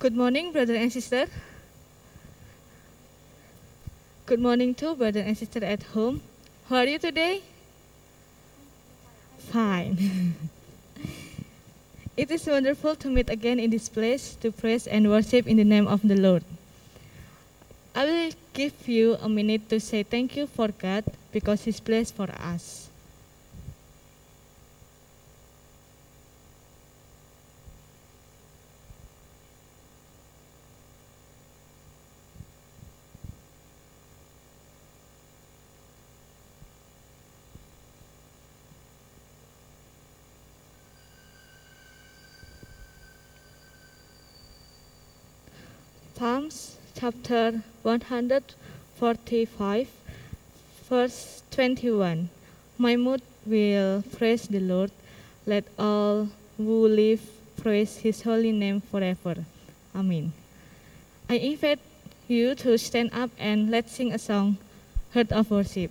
Good morning, brother and sister. Good morning to brother and sister at home. How are you today? Fine. it is wonderful to meet again in this place to praise and worship in the name of the Lord. I will give you a minute to say thank you for God because He's blessed for us. Psalms chapter 145, verse 21. My mouth will praise the Lord. Let all who live praise his holy name forever. Amen. I invite you to stand up and let's sing a song, Heart of Worship.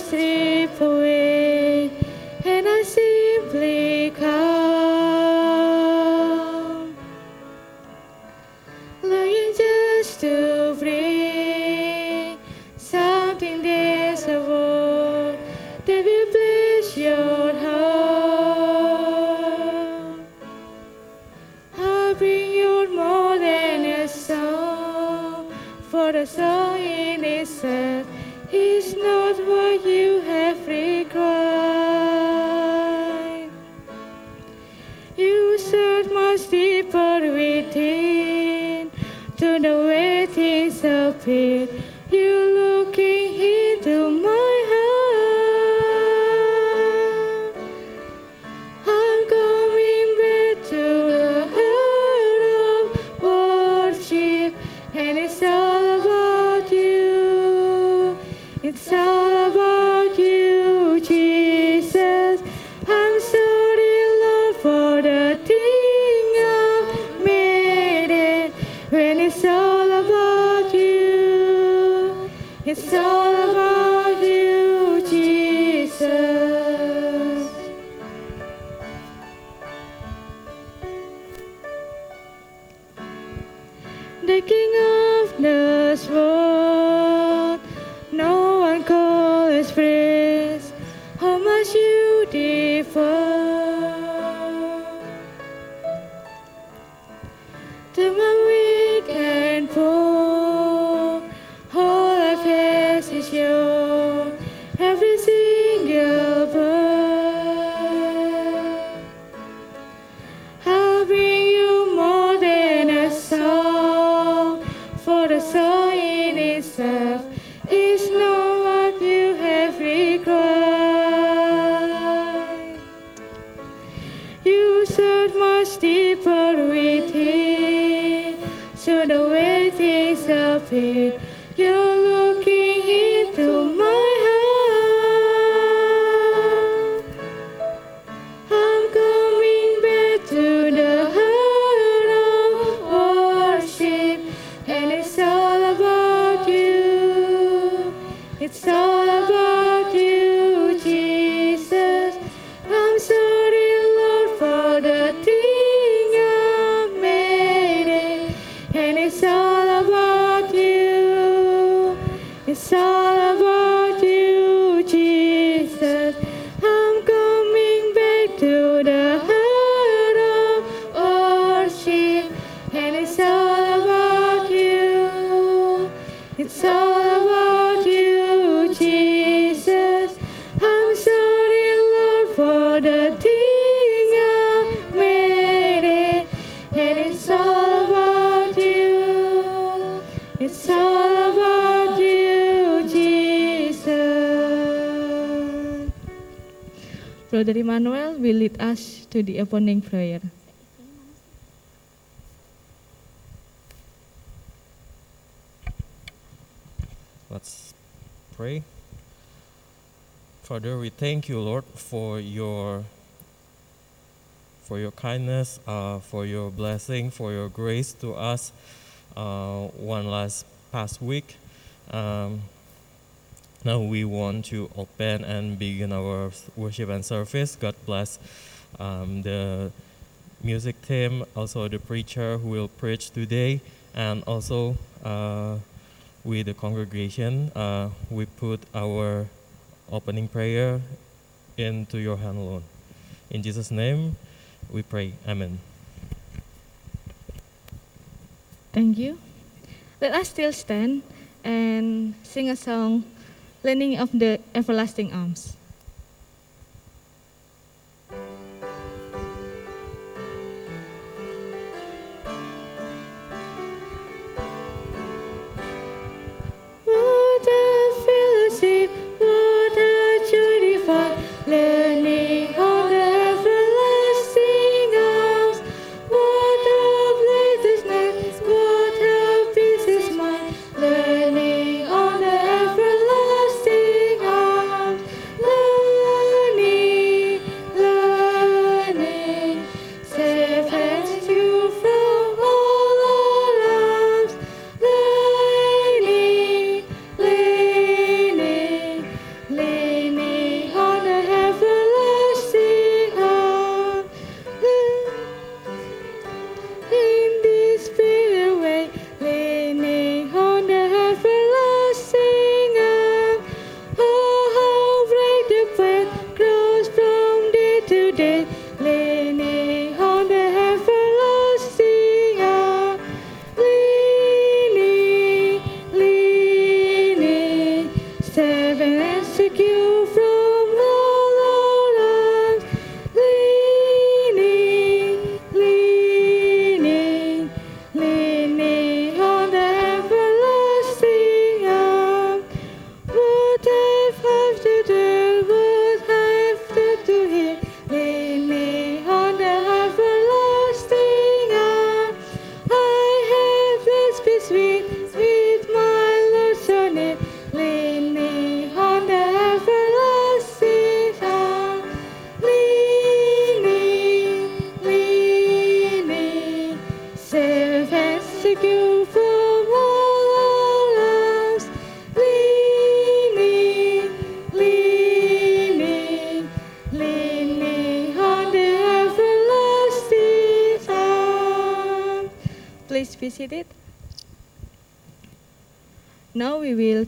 sleep away. to my Brother Emmanuel will lead us to the opening prayer. Let's pray. Father, we thank you, Lord, for your for your kindness, uh, for your blessing, for your grace to us uh, one last past week. Um, now we want to open and begin our worship and service. God bless um, the music team, also the preacher who will preach today, and also uh, with the congregation. Uh, we put our opening prayer into your hand, alone. In Jesus' name, we pray. Amen. Thank you. Let us still stand and sing a song, Leaning of the Everlasting Arms.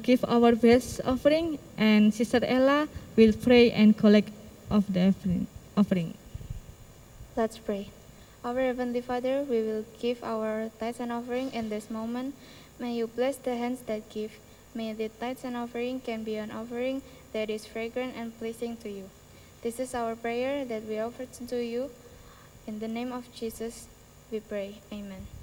Give our best offering, and Sister Ella will pray and collect of the offering-. Let's pray. Our Heavenly Father, we will give our tithes and offering in this moment. May you bless the hands that give. May the tithes and offering can be an offering that is fragrant and pleasing to you. This is our prayer that we offer to you. In the name of Jesus, we pray. Amen.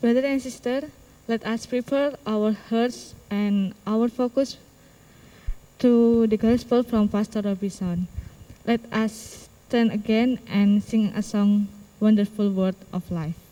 Brother and sister, let us prepare our hearts and our focus to the gospel from Pastor Robinson. Let us stand again and sing a song, Wonderful Word of Life.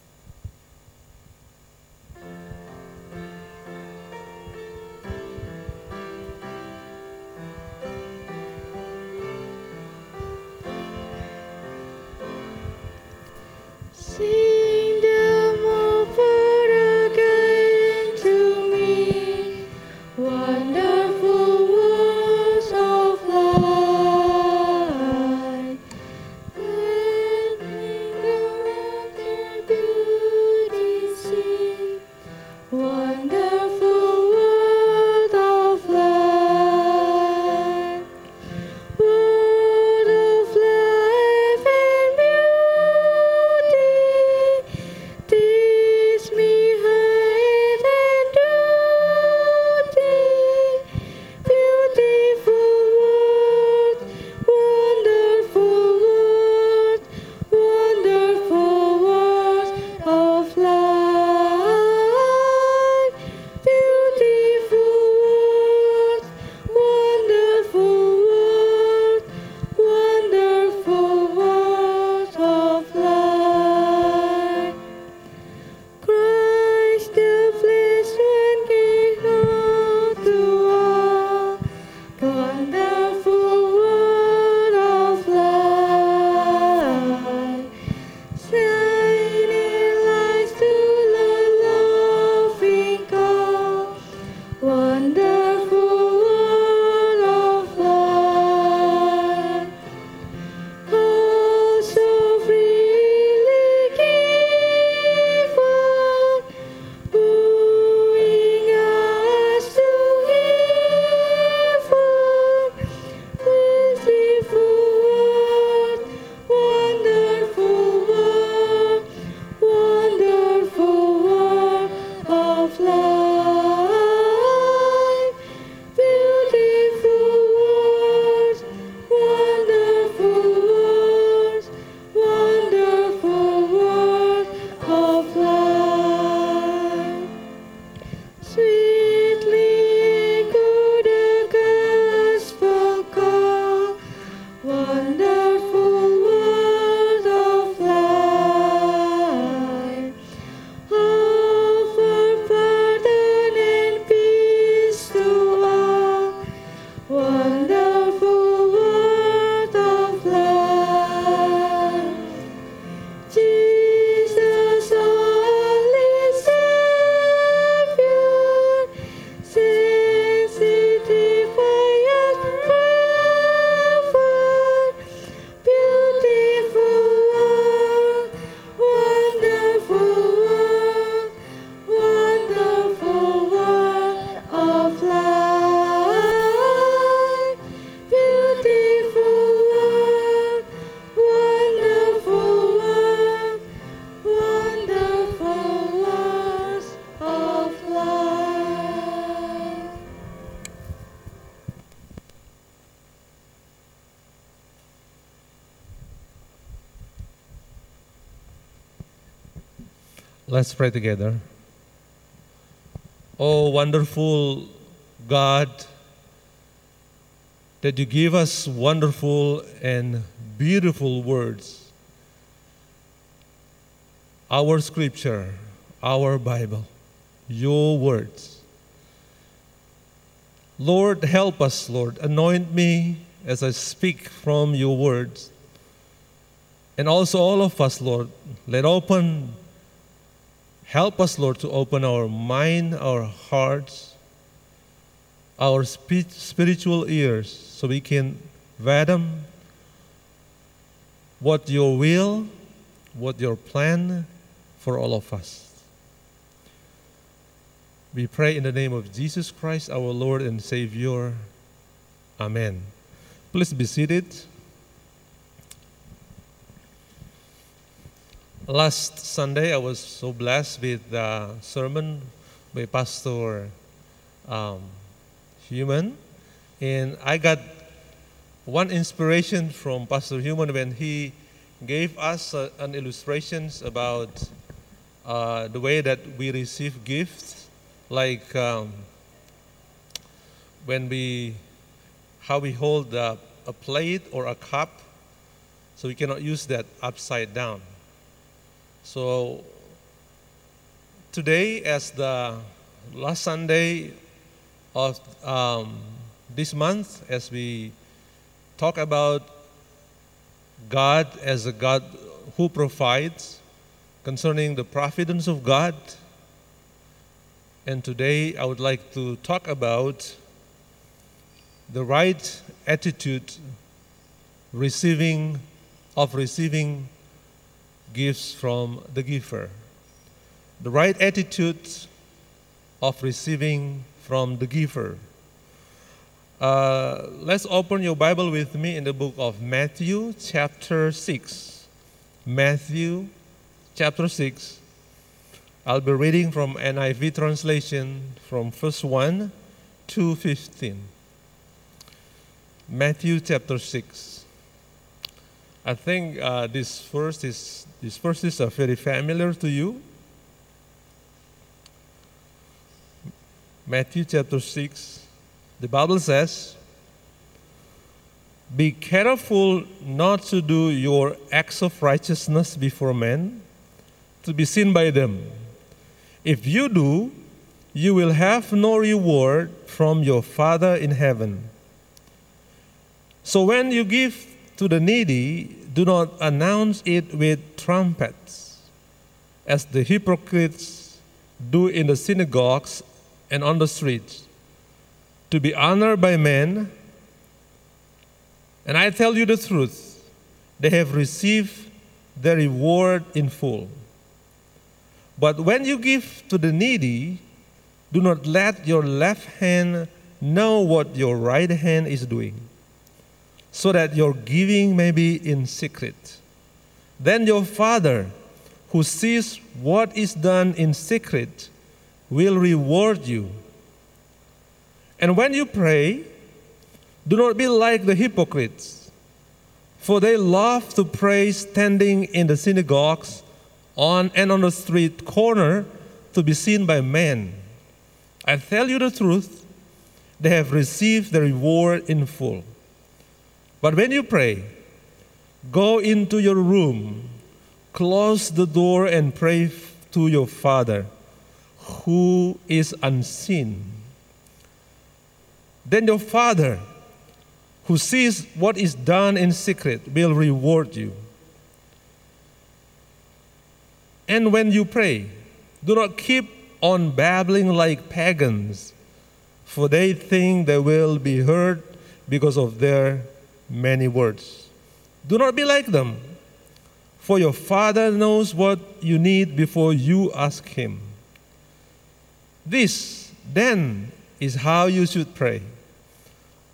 Let's pray together. Oh, wonderful God, that you give us wonderful and beautiful words. Our scripture, our Bible, your words. Lord, help us, Lord. Anoint me as I speak from your words. And also, all of us, Lord, let open Help us, Lord, to open our mind, our hearts, our spi- spiritual ears, so we can fathom what your will, what your plan for all of us. We pray in the name of Jesus Christ, our Lord and Savior. Amen. Please be seated. Last Sunday, I was so blessed with the sermon by Pastor um, Human, and I got one inspiration from Pastor Human when he gave us uh, an illustrations about uh, the way that we receive gifts, like um, when we how we hold a, a plate or a cup, so we cannot use that upside down. So today, as the last Sunday of um, this month, as we talk about God as a God who provides, concerning the providence of God, and today I would like to talk about the right attitude receiving of receiving gifts from the giver. The right attitude of receiving from the giver. Uh, let's open your Bible with me in the book of Matthew, chapter 6. Matthew, chapter 6. I'll be reading from NIV translation from verse 1 to 15. Matthew chapter 6. I think uh, this verse is these verses are very familiar to you. Matthew chapter 6, the Bible says, Be careful not to do your acts of righteousness before men, to be seen by them. If you do, you will have no reward from your Father in heaven. So when you give to the needy, do not announce it with trumpets, as the hypocrites do in the synagogues and on the streets, to be honored by men. And I tell you the truth, they have received their reward in full. But when you give to the needy, do not let your left hand know what your right hand is doing, so that your giving may be in secret. Then your Father, who sees what is done in secret, will reward you. And when you pray, do not be like the hypocrites, for they love to pray standing in the synagogues on and on the street corner to be seen by men. I tell you the truth, they have received the reward in full. But when you pray, go into your room, close the door, and pray to your Father who is unseen. Then your Father, who sees what is done in secret, will reward you. And when you pray, do not keep on babbling like pagans, for they think they will be heard because of their many words. Do not be like them, for your Father knows what you need before you ask Him. This, then, is how you should pray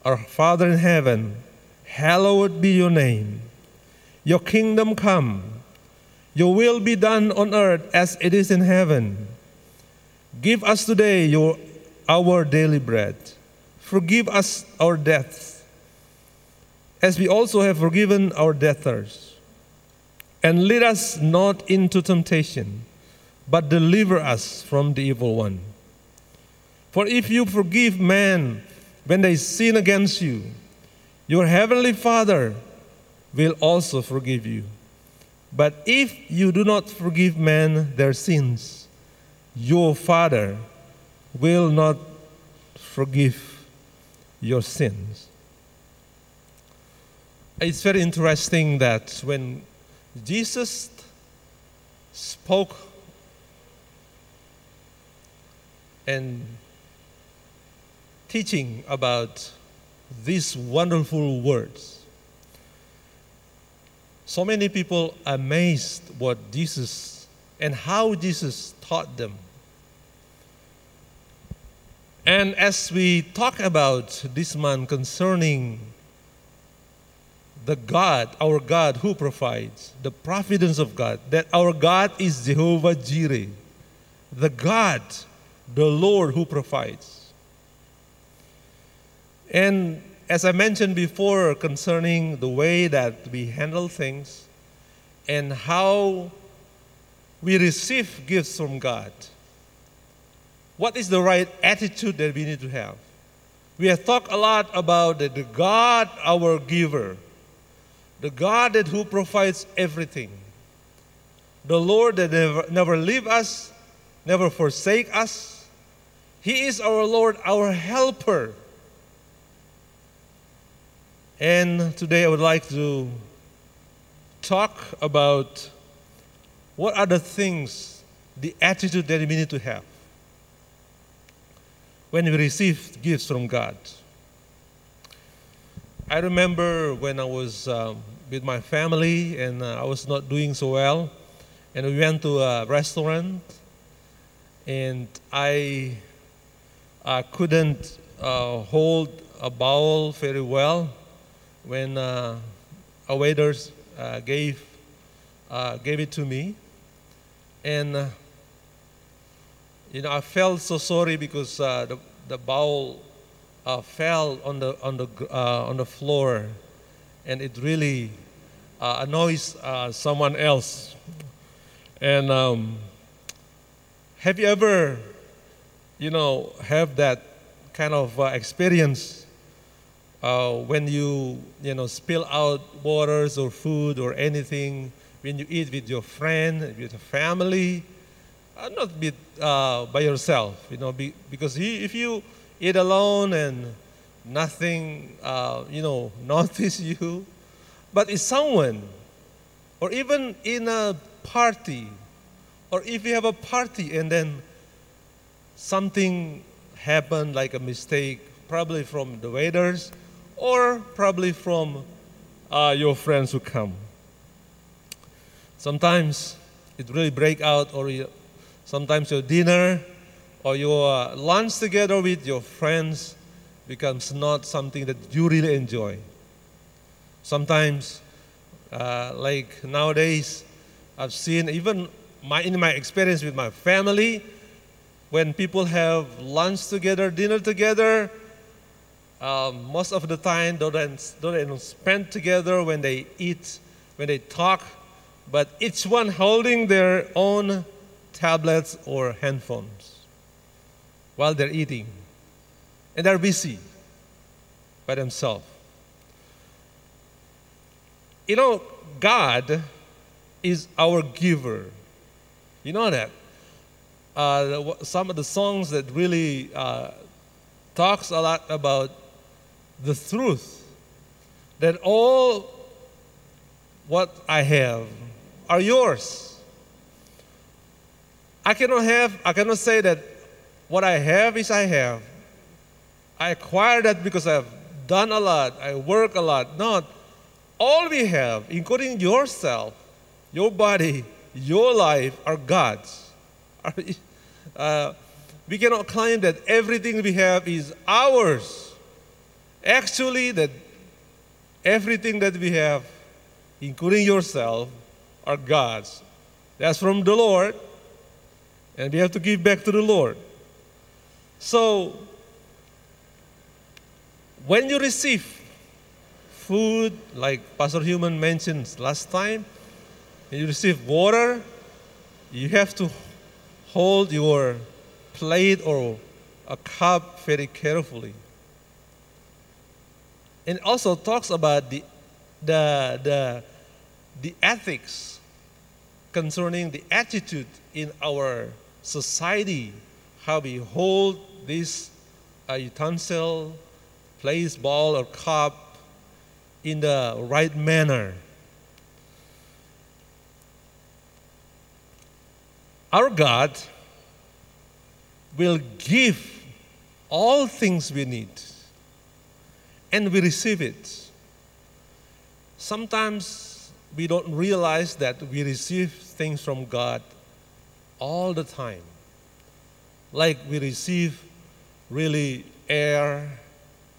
Our Father in heaven, hallowed be your name. Your kingdom come, your will be done on earth as it is in heaven. Give us today your, our daily bread. Forgive us our debts, as we also have forgiven our debtors. And lead us not into temptation, but deliver us from the evil one. For if you forgive men when they sin against you, your heavenly Father will also forgive you. But if you do not forgive men their sins, your Father will not forgive your sins. It's very interesting that when Jesus spoke and teaching about these wonderful words, so many people amazed what Jesus and how Jesus taught them. And as we talk about this month concerning the God, our God who provides, the providence of God, that our God is Jehovah Jireh, the God, the Lord who provides. And as I mentioned before concerning the way that we handle things and how we receive gifts from God, what is the right attitude that we need to have? We have talked a lot about the, God, our giver, the God that who provides everything, the Lord that never, never leave us, never forsake us. He is our Lord, our helper. And today I would like to talk about what are the things, the attitude that we need to have when we receive gifts from God. I remember when I was um, with my family and uh, I was not doing so well, and we went to a restaurant, and I uh, couldn't uh, hold a bowl very well when uh, a waiter uh, gave uh, gave it to me, and uh, you know I felt so sorry because the the bowl fell on the on the on the floor, and it really uh, annoys uh, someone else. And um, have you ever, you know, have that kind of uh, experience uh, when you you know spill out waters or food or anything when you eat with your friend, with your family, uh, not with, uh, by yourself, you know, be, because if you eat alone and nothing, uh, you know, notice you. But it's someone, or even in a party, or if you have a party and then something happened, like a mistake, probably from the waiters, or probably from uh, your friends who come. Sometimes it really break out, or you, sometimes your dinner or your lunch together with your friends becomes not something that you really enjoy. Sometimes, uh, like nowadays, I've seen even my, in my experience with my family, when people have lunch together, dinner together, um, most of the time don't, they don't spend together when they eat, when they talk, but each one holding their own tablets or handphones while they're eating. And they're busy by themselves. You know, God is our giver. You know that? Uh, some of the songs that really uh, talks a lot about the truth that all what I have are yours. I cannot have, I cannot say that what I have is I have. I acquire that because I've done a lot, I work a lot. Not all we have, including yourself, your body, your life, are God's. Uh, we cannot claim that everything we have is ours. Actually, that everything that we have, including yourself, are God's. That's from the Lord, and we have to give back to the Lord. So, when you receive food, like Pastor Human mentioned last time, when you receive water, you have to hold your plate or a cup very carefully. And also talks about the, the, the, the ethics concerning the attitude in our society, how we hold this uh, utensil, place, ball, or cup in the right manner. Our God will give all things we need and we receive it. Sometimes we don't realize that we receive things from God all the time. Like we receive really air,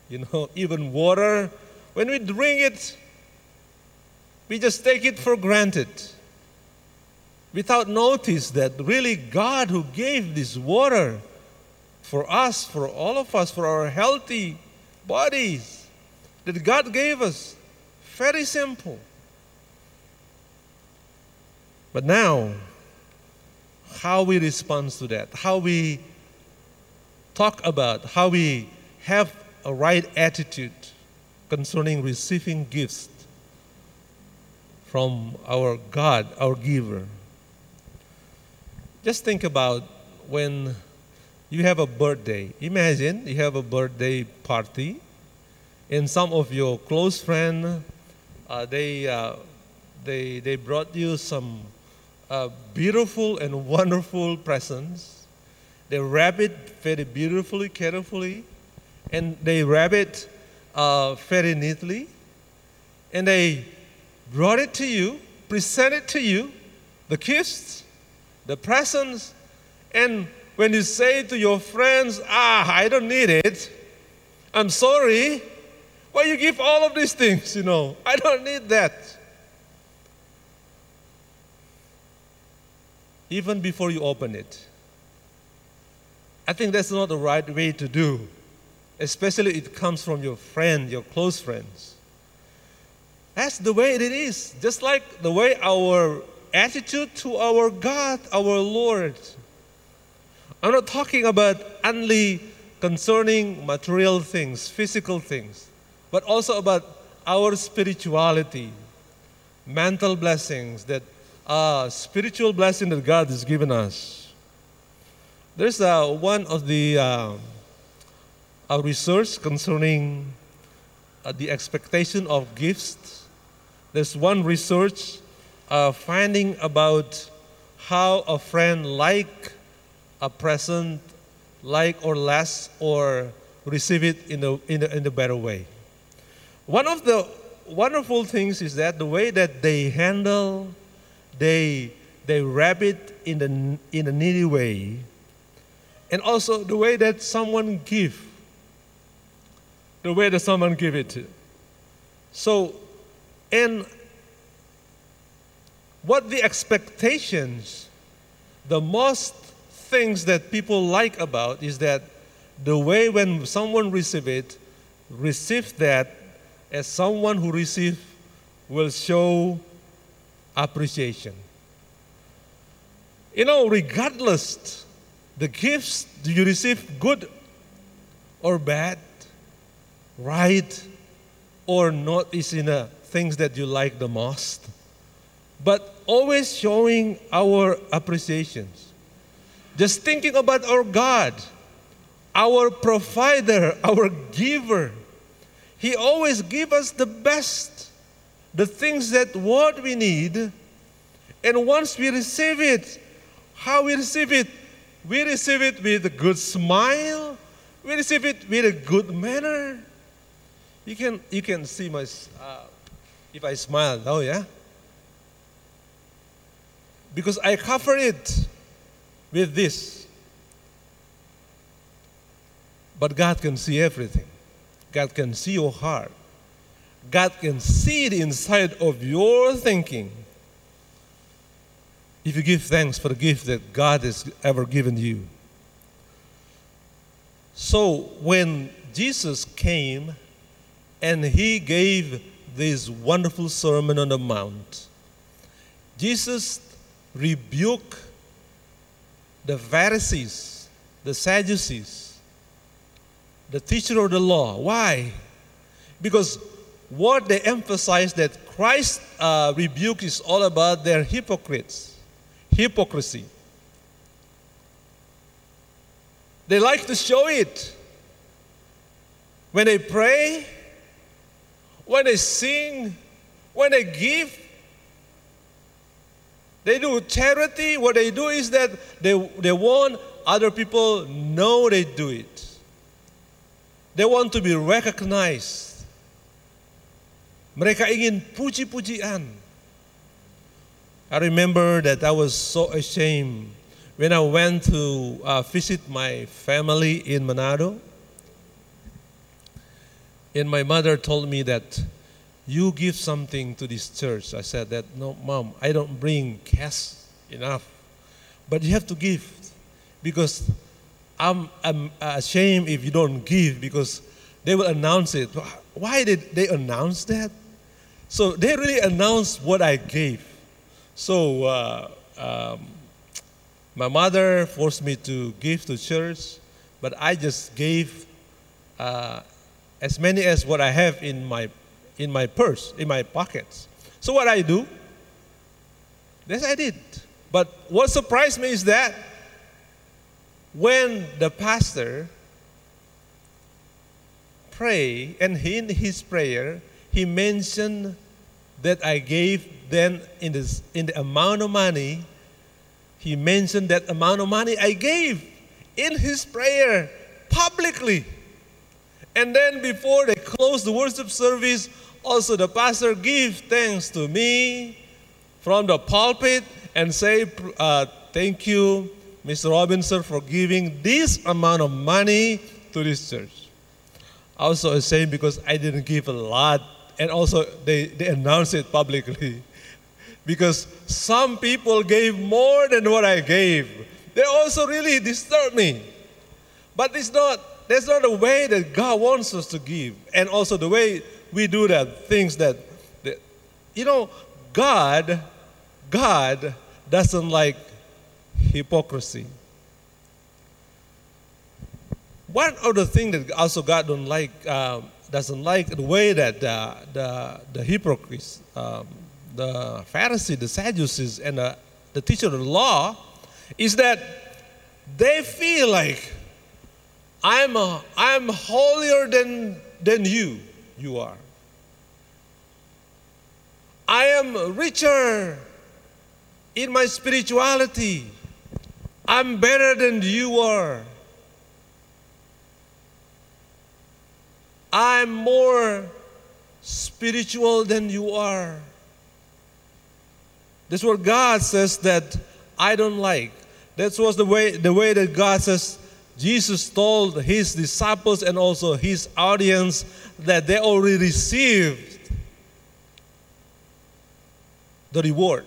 you know, even water. When we drink it, we just take it for granted without notice that really God who gave this water for us, for all of us, for our healthy bodies, that God gave us. Very simple. But now, how we respond to that, how we talk about, how we have a right attitude concerning receiving gifts from our God, our giver. Just think about when you have a birthday. Imagine you have a birthday party, and some of your close friends, uh, they, uh, they, they brought you some uh, beautiful and wonderful presents. They wrap it very beautifully, carefully, and they wrap it uh, very neatly, and they brought it to you, presented to you, the gifts, the presents, and when you say to your friends, ah, I don't need it, I'm sorry, why you give all of these things, you know? I don't need that. Even before you open it. I think that's not the right way to do, especially it comes from your friend, your close friends. That's the way it is, just like the way our attitude to our God, our Lord. I'm not talking about only concerning material things, physical things, but also about our spirituality, mental blessings that uh, spiritual blessing that God has given us. There's uh, one of the uh, a research concerning uh, the expectation of gifts. There's one research uh, finding about how a friend like a present, like or less, or receive it in a, in a, in a better way. One of the wonderful things is that the way that they handle, they, they wrap it in, the, in a needy way, and also the way that someone give, the way that someone give it. to. So, and what the expectations, the most things that people like about is that the way when someone receive it, receive that as someone who receive will show appreciation. You know, regardless the gifts do you receive good or bad, right or not is in the things that you like the most, but always showing our appreciations. Just thinking about our God, our provider, our giver. He always give us the best, the things that what we need. And once we receive it, how we receive it, we receive it with a good smile. We receive it with a good manner. You can you can see my uh, if I smile. Oh yeah. Because I cover it with this. But God can see everything. God can see your heart. God can see the inside of your thinking. If you give thanks for the gift that God has ever given you. So when Jesus came and he gave this wonderful sermon on the mount, Jesus rebuked the Pharisees, the Sadducees, the teacher of the law. Why? Because what they emphasize that Christ uh, rebuke is all about their hypocrites, hypocrisy. They like to show it. When they pray, when they sing, when they give, they do charity. What they do is that they, they want other people know they do it. They want to be recognized. Mereka ingin puji-pujian. I remember that I was so ashamed when I went to uh, visit my family in Manado. And my mother told me that you give something to this church. I said that, no, mom, I don't bring cash enough. But you have to give because I'm, I'm ashamed if you don't give because they will announce it. Why did they announce that? So they really announced what I gave. So uh, um, my mother forced me to give to church, but I just gave uh, as many as what I have in my in my purse, in my pockets. So what I do? Yes, I did. But what surprised me is that when the pastor pray and in his prayer he mentioned that I gave then in this in the amount of money he mentioned that amount of money I gave in his prayer publicly. And then before they close the worship service, also the pastor give thanks to me from the pulpit and say, uh, thank you, Mr. Robinson, for giving this amount of money to this church. Also, so ashamed because I didn't give a lot, and also they, they announced it publicly. because some people gave more than what I gave. They also really disturbed me. But it's not, that's not the way that God wants us to give. And also the way we do that, things that, that you know, God, God doesn't like hypocrisy. One of the things that also God don't like, uh, doesn't like the way that the, the, the hypocrites, um, the Pharisees, the Sadducees, and the, the teacher of the law is that they feel like I'm, a, I'm holier than, than you, you are. I am richer in my spirituality. I'm better than you are. I'm more spiritual than you are. That's what God says that I don't like. That's was the way, the way that God says Jesus told his disciples and also his audience that they already received the reward.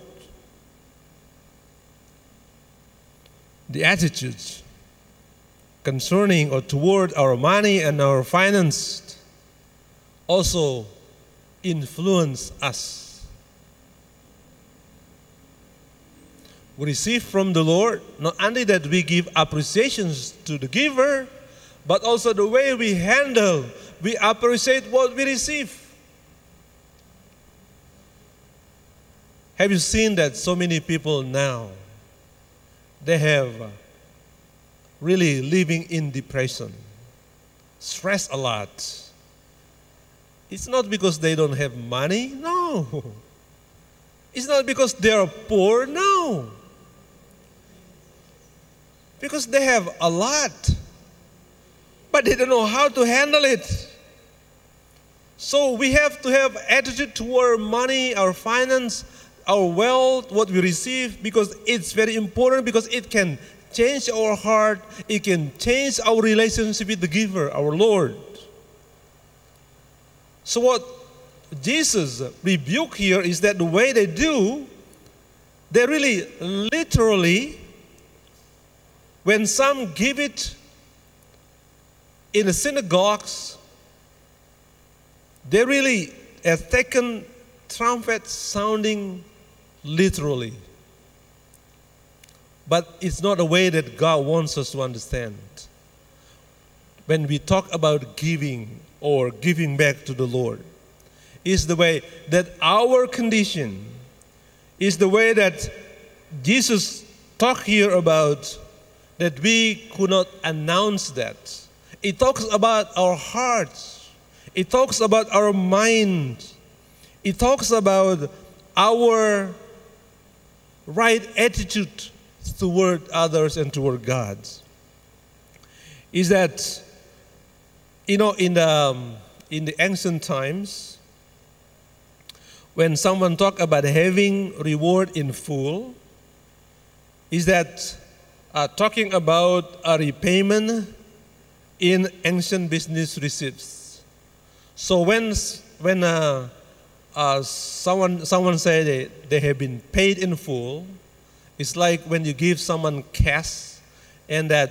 The attitudes concerning or toward our money and our finance also influence us. We receive from the Lord not only that we give appreciations to the giver, but also the way we handle, we appreciate what we receive. Have you seen that so many people now they have uh, really living in depression, stress a lot. It's not because they don't have money, no. It's not because they are poor, no. Because they have a lot, but they don't know how to handle it. So we have to have attitude toward money, our finance, our wealth, what we receive, because it's very important because it can change our heart, it can change our relationship with the giver, our Lord. So, what Jesus rebuke here is that the way they do, they really literally, when some give it in the synagogues, they really have taken trumpet sounding literally. But it's not a way that God wants us to understand. When we talk about giving or giving back to the Lord, is the way that our condition is the way that Jesus talked here about that we could not announce that. It talks about our hearts. It talks about our mind. It talks about our right attitude toward others and toward God is that you know in the um, in the ancient times when someone talk about having reward in full is that uh, talking about a repayment in ancient business receipts so when when uh, uh, someone, someone say they, they have been paid in full. It's like when you give someone cash and that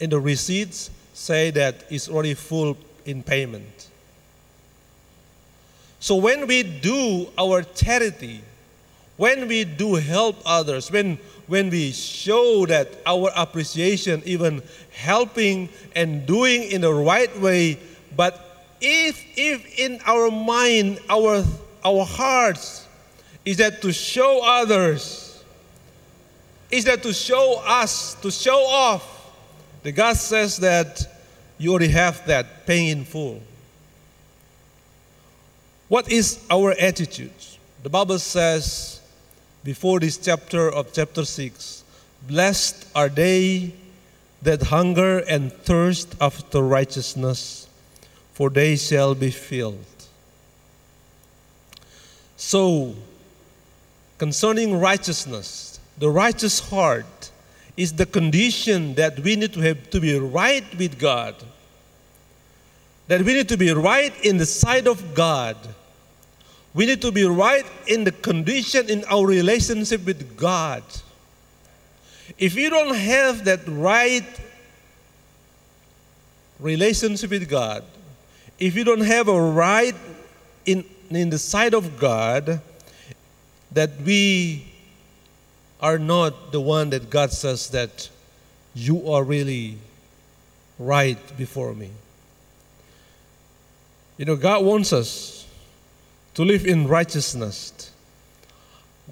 in the receipts say that it's already full in payment. So when we do our charity, when we do help others, when, when we show that our appreciation, even helping and doing in the right way, but if, if in our mind, our our hearts is that to show others, is that to show us, to show off. The God says that you already have that paying in full. What is our attitude? The Bible says before this chapter of chapter 6 Blessed are they that hunger and thirst after righteousness, for they shall be filled. So, concerning righteousness, the righteous heart is the condition that we need to have to be right with God. That we need to be right in the sight of God. We need to be right in the condition in our relationship with God. If you don't have that right relationship with God, if you don't have a right in in the sight of God that we are not the one that God says that you are really right before me. You know, God wants us to live in righteousness.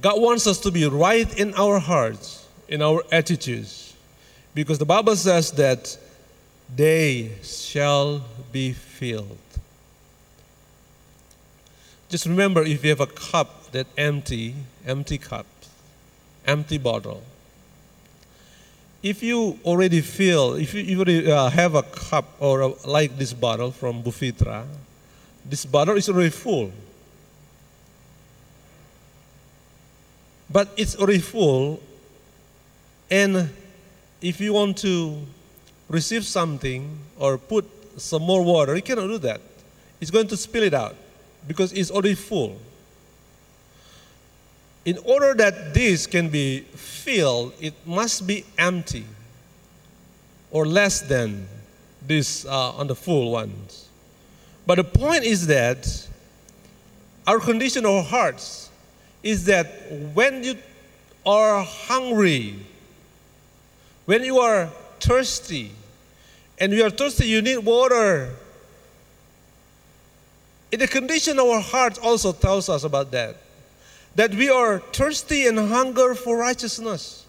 God wants us to be right in our hearts, in our attitudes. Because the Bible says that they shall be filled. Just remember if you have a cup that empty, empty cup, empty bottle. If you already fill, if you already uh, have a cup or a, like this bottle from Bufitra, this bottle is already full. But it's already full, and if you want to receive something or put some more water, you cannot do that. It's going to spill it out because it's already full. In order that this can be filled, it must be empty or less than this uh, on the full ones. But the point is that our condition of hearts is that when you are hungry, when you are thirsty, and you are thirsty, you need water. In the condition of our heart also tells us about that. That we are thirsty and hunger for righteousness.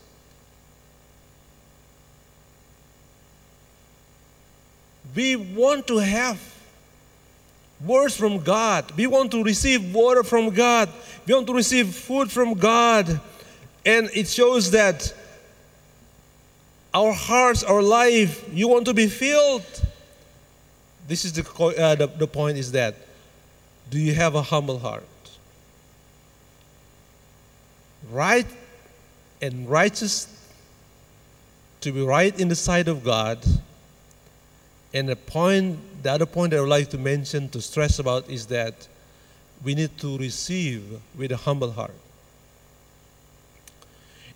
We want to have words from God. We want to receive water from God. We want to receive food from God. And it shows that our hearts, our life, you want to be filled. This is the, uh, the, the point is that do you have a humble heart? Right and righteous to be right in the sight of God. And a point, the other point I would like to mention to stress about is that we need to receive with a humble heart.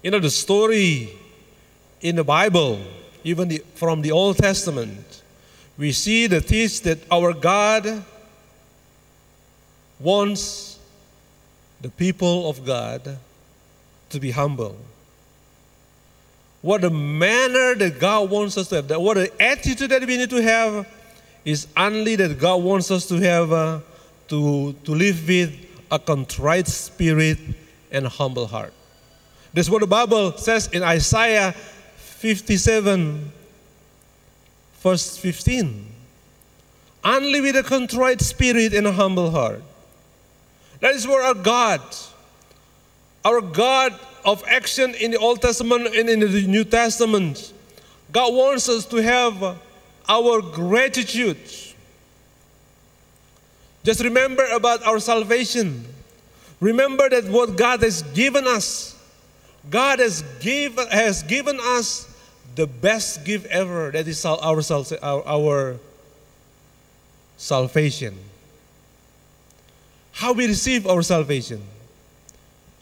You know, the story in the Bible, even the, from the Old Testament, we see the teach that our God wants the people of God to be humble. What the manner that God wants us to have, that what the attitude that we need to have is only that God wants us to have uh, to, to live with a contrite spirit and humble heart. That's what the Bible says in Isaiah 57, verse 15. Only with a contrite spirit and a humble heart. That is where our God, our God of action in the Old Testament and in the New Testament, God wants us to have our gratitude. Just remember about our salvation. Remember that what God has given us. God has, give, has given us the best gift ever that is our, our, our salvation. How we receive our salvation.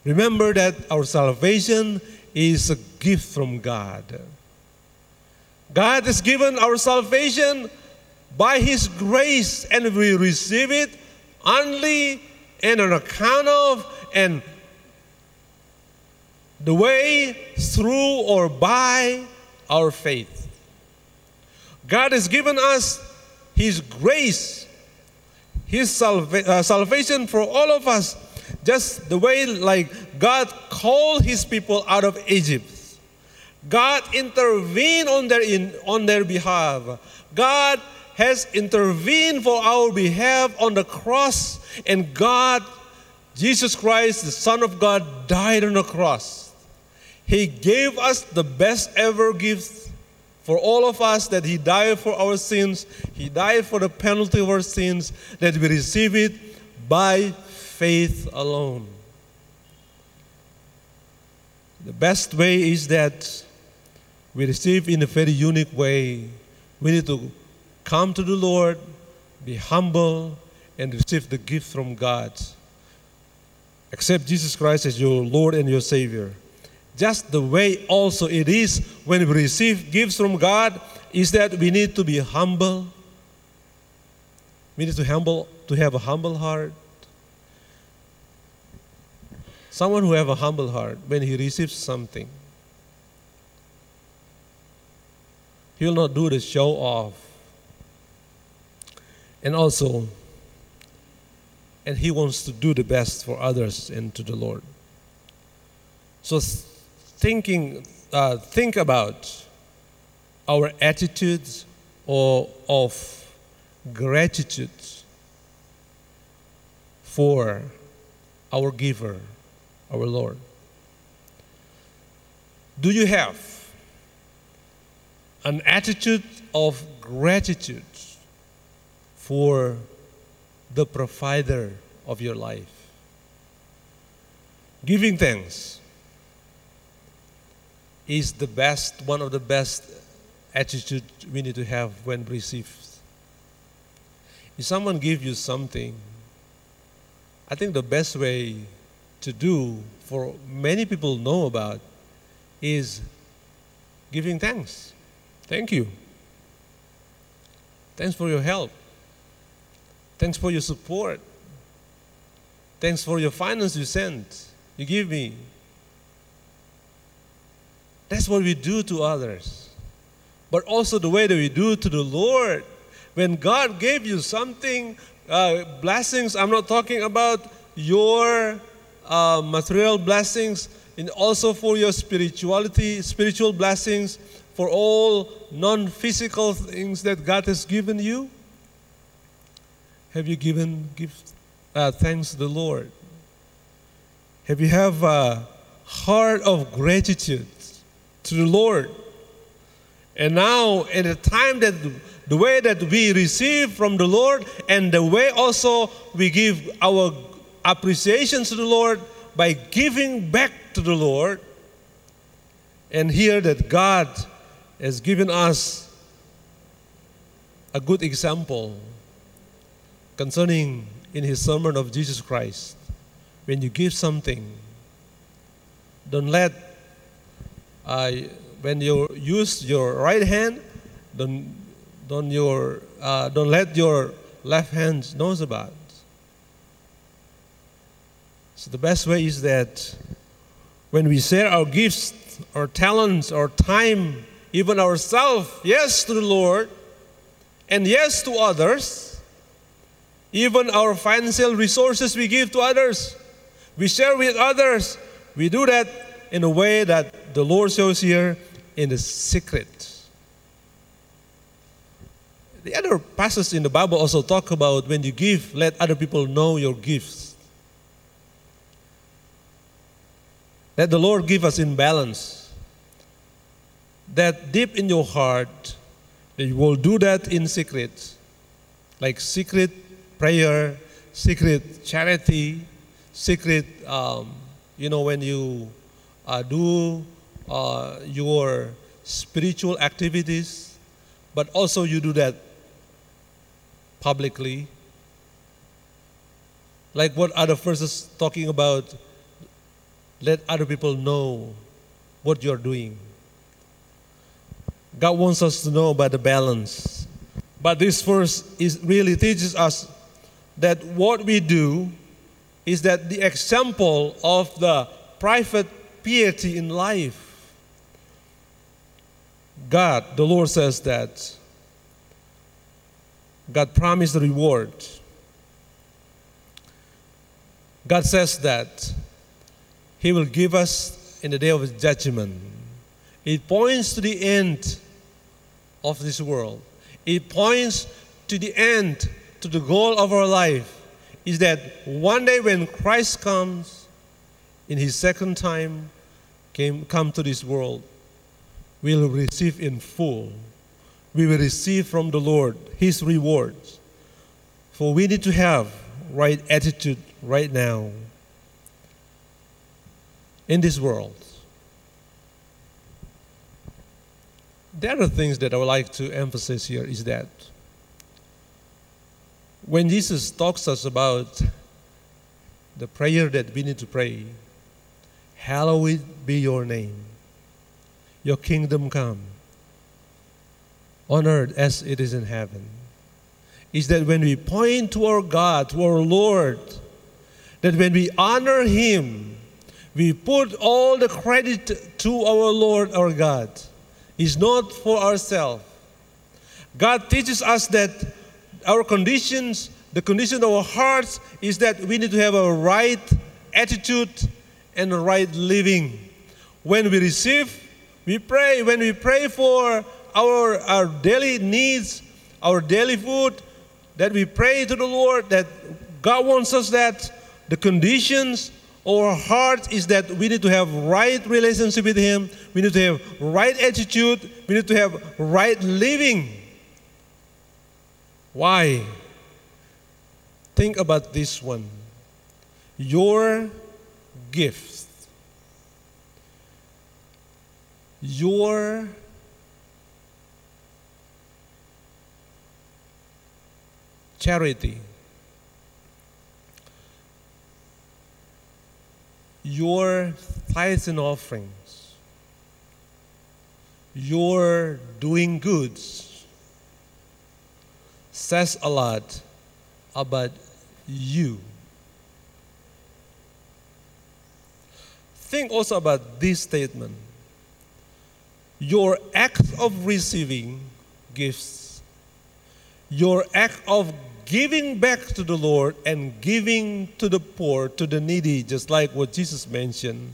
Remember that our salvation is a gift from God. God has given our salvation by His grace, and we receive it only and on account of and the way through or by our faith. God has given us His grace, His salva- uh, salvation for all of us, just the way like God called His people out of Egypt. God intervened on their, in, on their behalf. God has intervened for our behalf on the cross, and God, Jesus Christ, the Son of God, died on the cross. He gave us the best ever gift for all of us that He died for our sins. He died for the penalty of our sins, that we receive it by faith alone. The best way is that we receive in a very unique way. We need to come to the Lord, be humble, and receive the gift from God. Accept Jesus Christ as your Lord and your Savior. Just the way also it is when we receive gifts from God is that we need to be humble. We need to humble to have a humble heart. Someone who have a humble heart when he receives something, he will not do the show off. And also, and he wants to do the best for others and to the Lord. So thinking, uh, think about our attitudes, or of gratitude for our giver, our Lord? Do you have an attitude of gratitude for the provider of your life? Giving thanks is the best, one of the best attitude we need to have when received. If someone gives you something, I think the best way to do for many people know about is giving thanks. Thank you. Thanks for your help. Thanks for your support. Thanks for your finance you sent. You give me. That's what we do to others. But also the way that we do to the Lord. When God gave you something, uh, blessings, I'm not talking about your uh, material blessings, and also for your spirituality, spiritual blessings, for all non physical things that God has given you. Have you given give, uh, thanks to the Lord? Have you have a heart of gratitude to the Lord? And now, in the time that the way that we receive from the Lord, and the way also we give our appreciation to the Lord by giving back to the Lord, and hear that God has given us a good example concerning in his sermon of Jesus Christ. When you give something, don't let uh, when you use your right hand, don't don't your uh, don't let your left hand knows about. So the best way is that when we share our gifts, our talents, our time, even ourselves, yes to the Lord, and yes to others, even our financial resources we give to others, we share with others. We do that in a way that the Lord shows here in the secret. The other passages in the Bible also talk about when you give, let other people know your gifts. Let the Lord give us in balance. That deep in your heart, that you will do that in secret, like secret prayer, secret charity, secret, um, you know, when you uh, do uh, your spiritual activities, but also you do that publicly. Like what other verses talking about, let other people know what you're doing. God wants us to know about the balance. But this verse is really teaches us that what we do is that the example of the private piety in life. God, the Lord says that God promised the reward. God says that He will give us in the day of His judgment. It points to the end of this world. It points to the end, to the goal of our life, is that one day when Christ comes in His second time, came come to this world, we will receive in full. We will receive from the Lord His rewards. For we need to have right attitude right now in this world. The other things that I would like to emphasize here is that when Jesus talks us about the prayer that we need to pray, hallowed be your name, your kingdom come on earth as it is in heaven. Is that when we point to our God, to our Lord, that when we honor Him, we put all the credit to our Lord, our God. It's not for ourselves. God teaches us that our conditions, the condition of our hearts, is that we need to have a right attitude and a right living. When we receive, we pray. When we pray for our, our daily needs, our daily food, that we pray to the Lord, that God wants us that the conditions our heart is that we need to have right relationship with Him, we need to have right attitude, we need to have right living. Why? Think about this one. Your gift, your charity, your tithes and offerings, your doing goods says a lot about you. Think also about this statement. Your act of receiving gifts, your act of giving back to the Lord and giving to the poor, to the needy, just like what Jesus mentioned,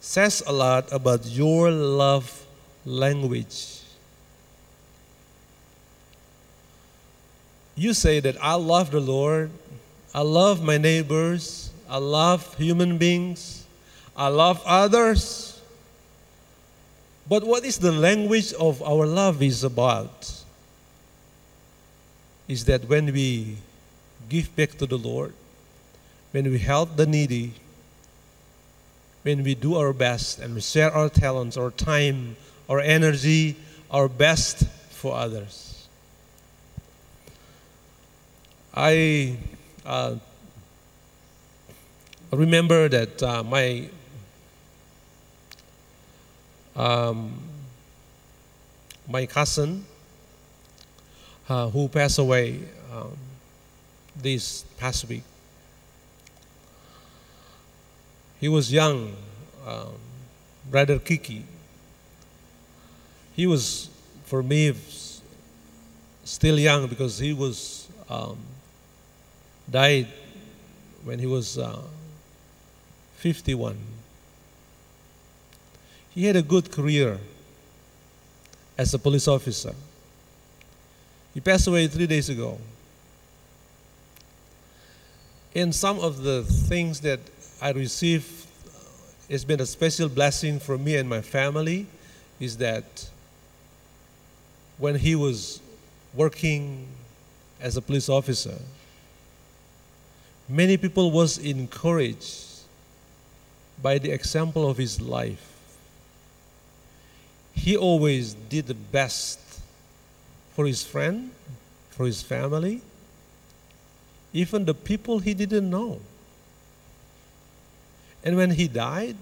says a lot about your love language. You say that I love the Lord, I love my neighbors, I love human beings, I love others. But what is the language of our love is about? Is that when we give back to the Lord, when we help the needy, when we do our best and we share our talents, our time, our energy, our best for others. I uh, remember that uh, my um, my cousin uh, who passed away um, this past week. He was young, um, rather kicky. He was, for me, still young because he was um, died when he was uh, 51. He had a good career as a police officer. He passed away three days ago. And some of the things that I received has been a special blessing for me and my family is that when he was working as a police officer, many people was encouraged by the example of his life. He always did the best for his friend, for his family, even the people he didn't know. And when he died,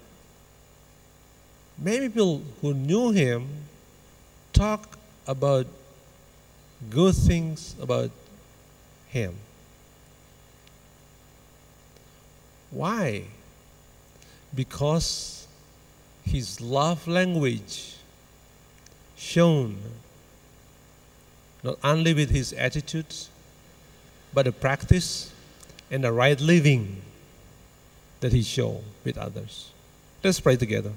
many people who knew him talk about good things about him. Why? Because his love language shown not only with his attitudes, but the practice and the right living that he showed with others. Let's pray together.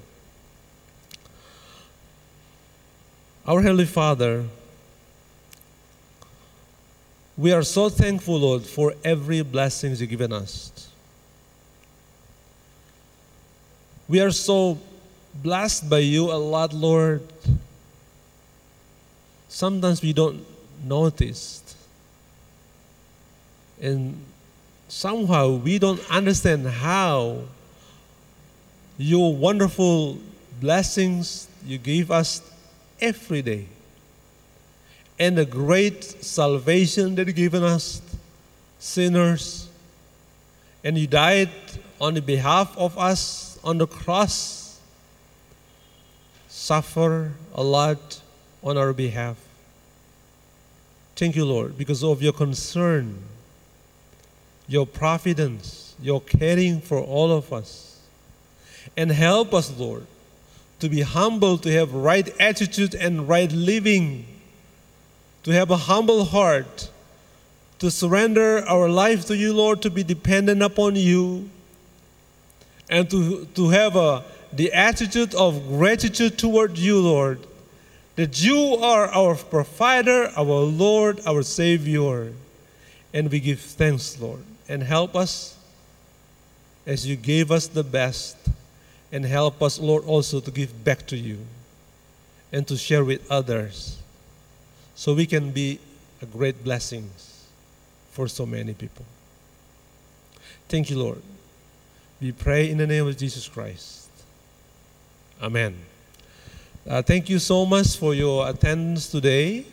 Our Heavenly Father, we are so thankful, Lord, for every blessing you've given us. We are so blessed by you a lot, Lord. Sometimes we don't noticed. And somehow we don't understand how your wonderful blessings you give us every day and the great salvation that you've given us, sinners, and you died on the behalf of us on the cross, suffer a lot on our behalf. Thank you, Lord, because of your concern, your providence, your caring for all of us. And help us, Lord, to be humble, to have right attitude and right living, to have a humble heart, to surrender our life to you, Lord, to be dependent upon you, and to, to have a, the attitude of gratitude toward you, Lord, that you are our provider, our Lord, our Savior. And we give thanks, Lord, and help us as you gave us the best, and help us, Lord, also to give back to you and to share with others so we can be a great blessing for so many people. Thank you, Lord. We pray in the name of Jesus Christ. Amen. Uh, thank you so much for your attendance today.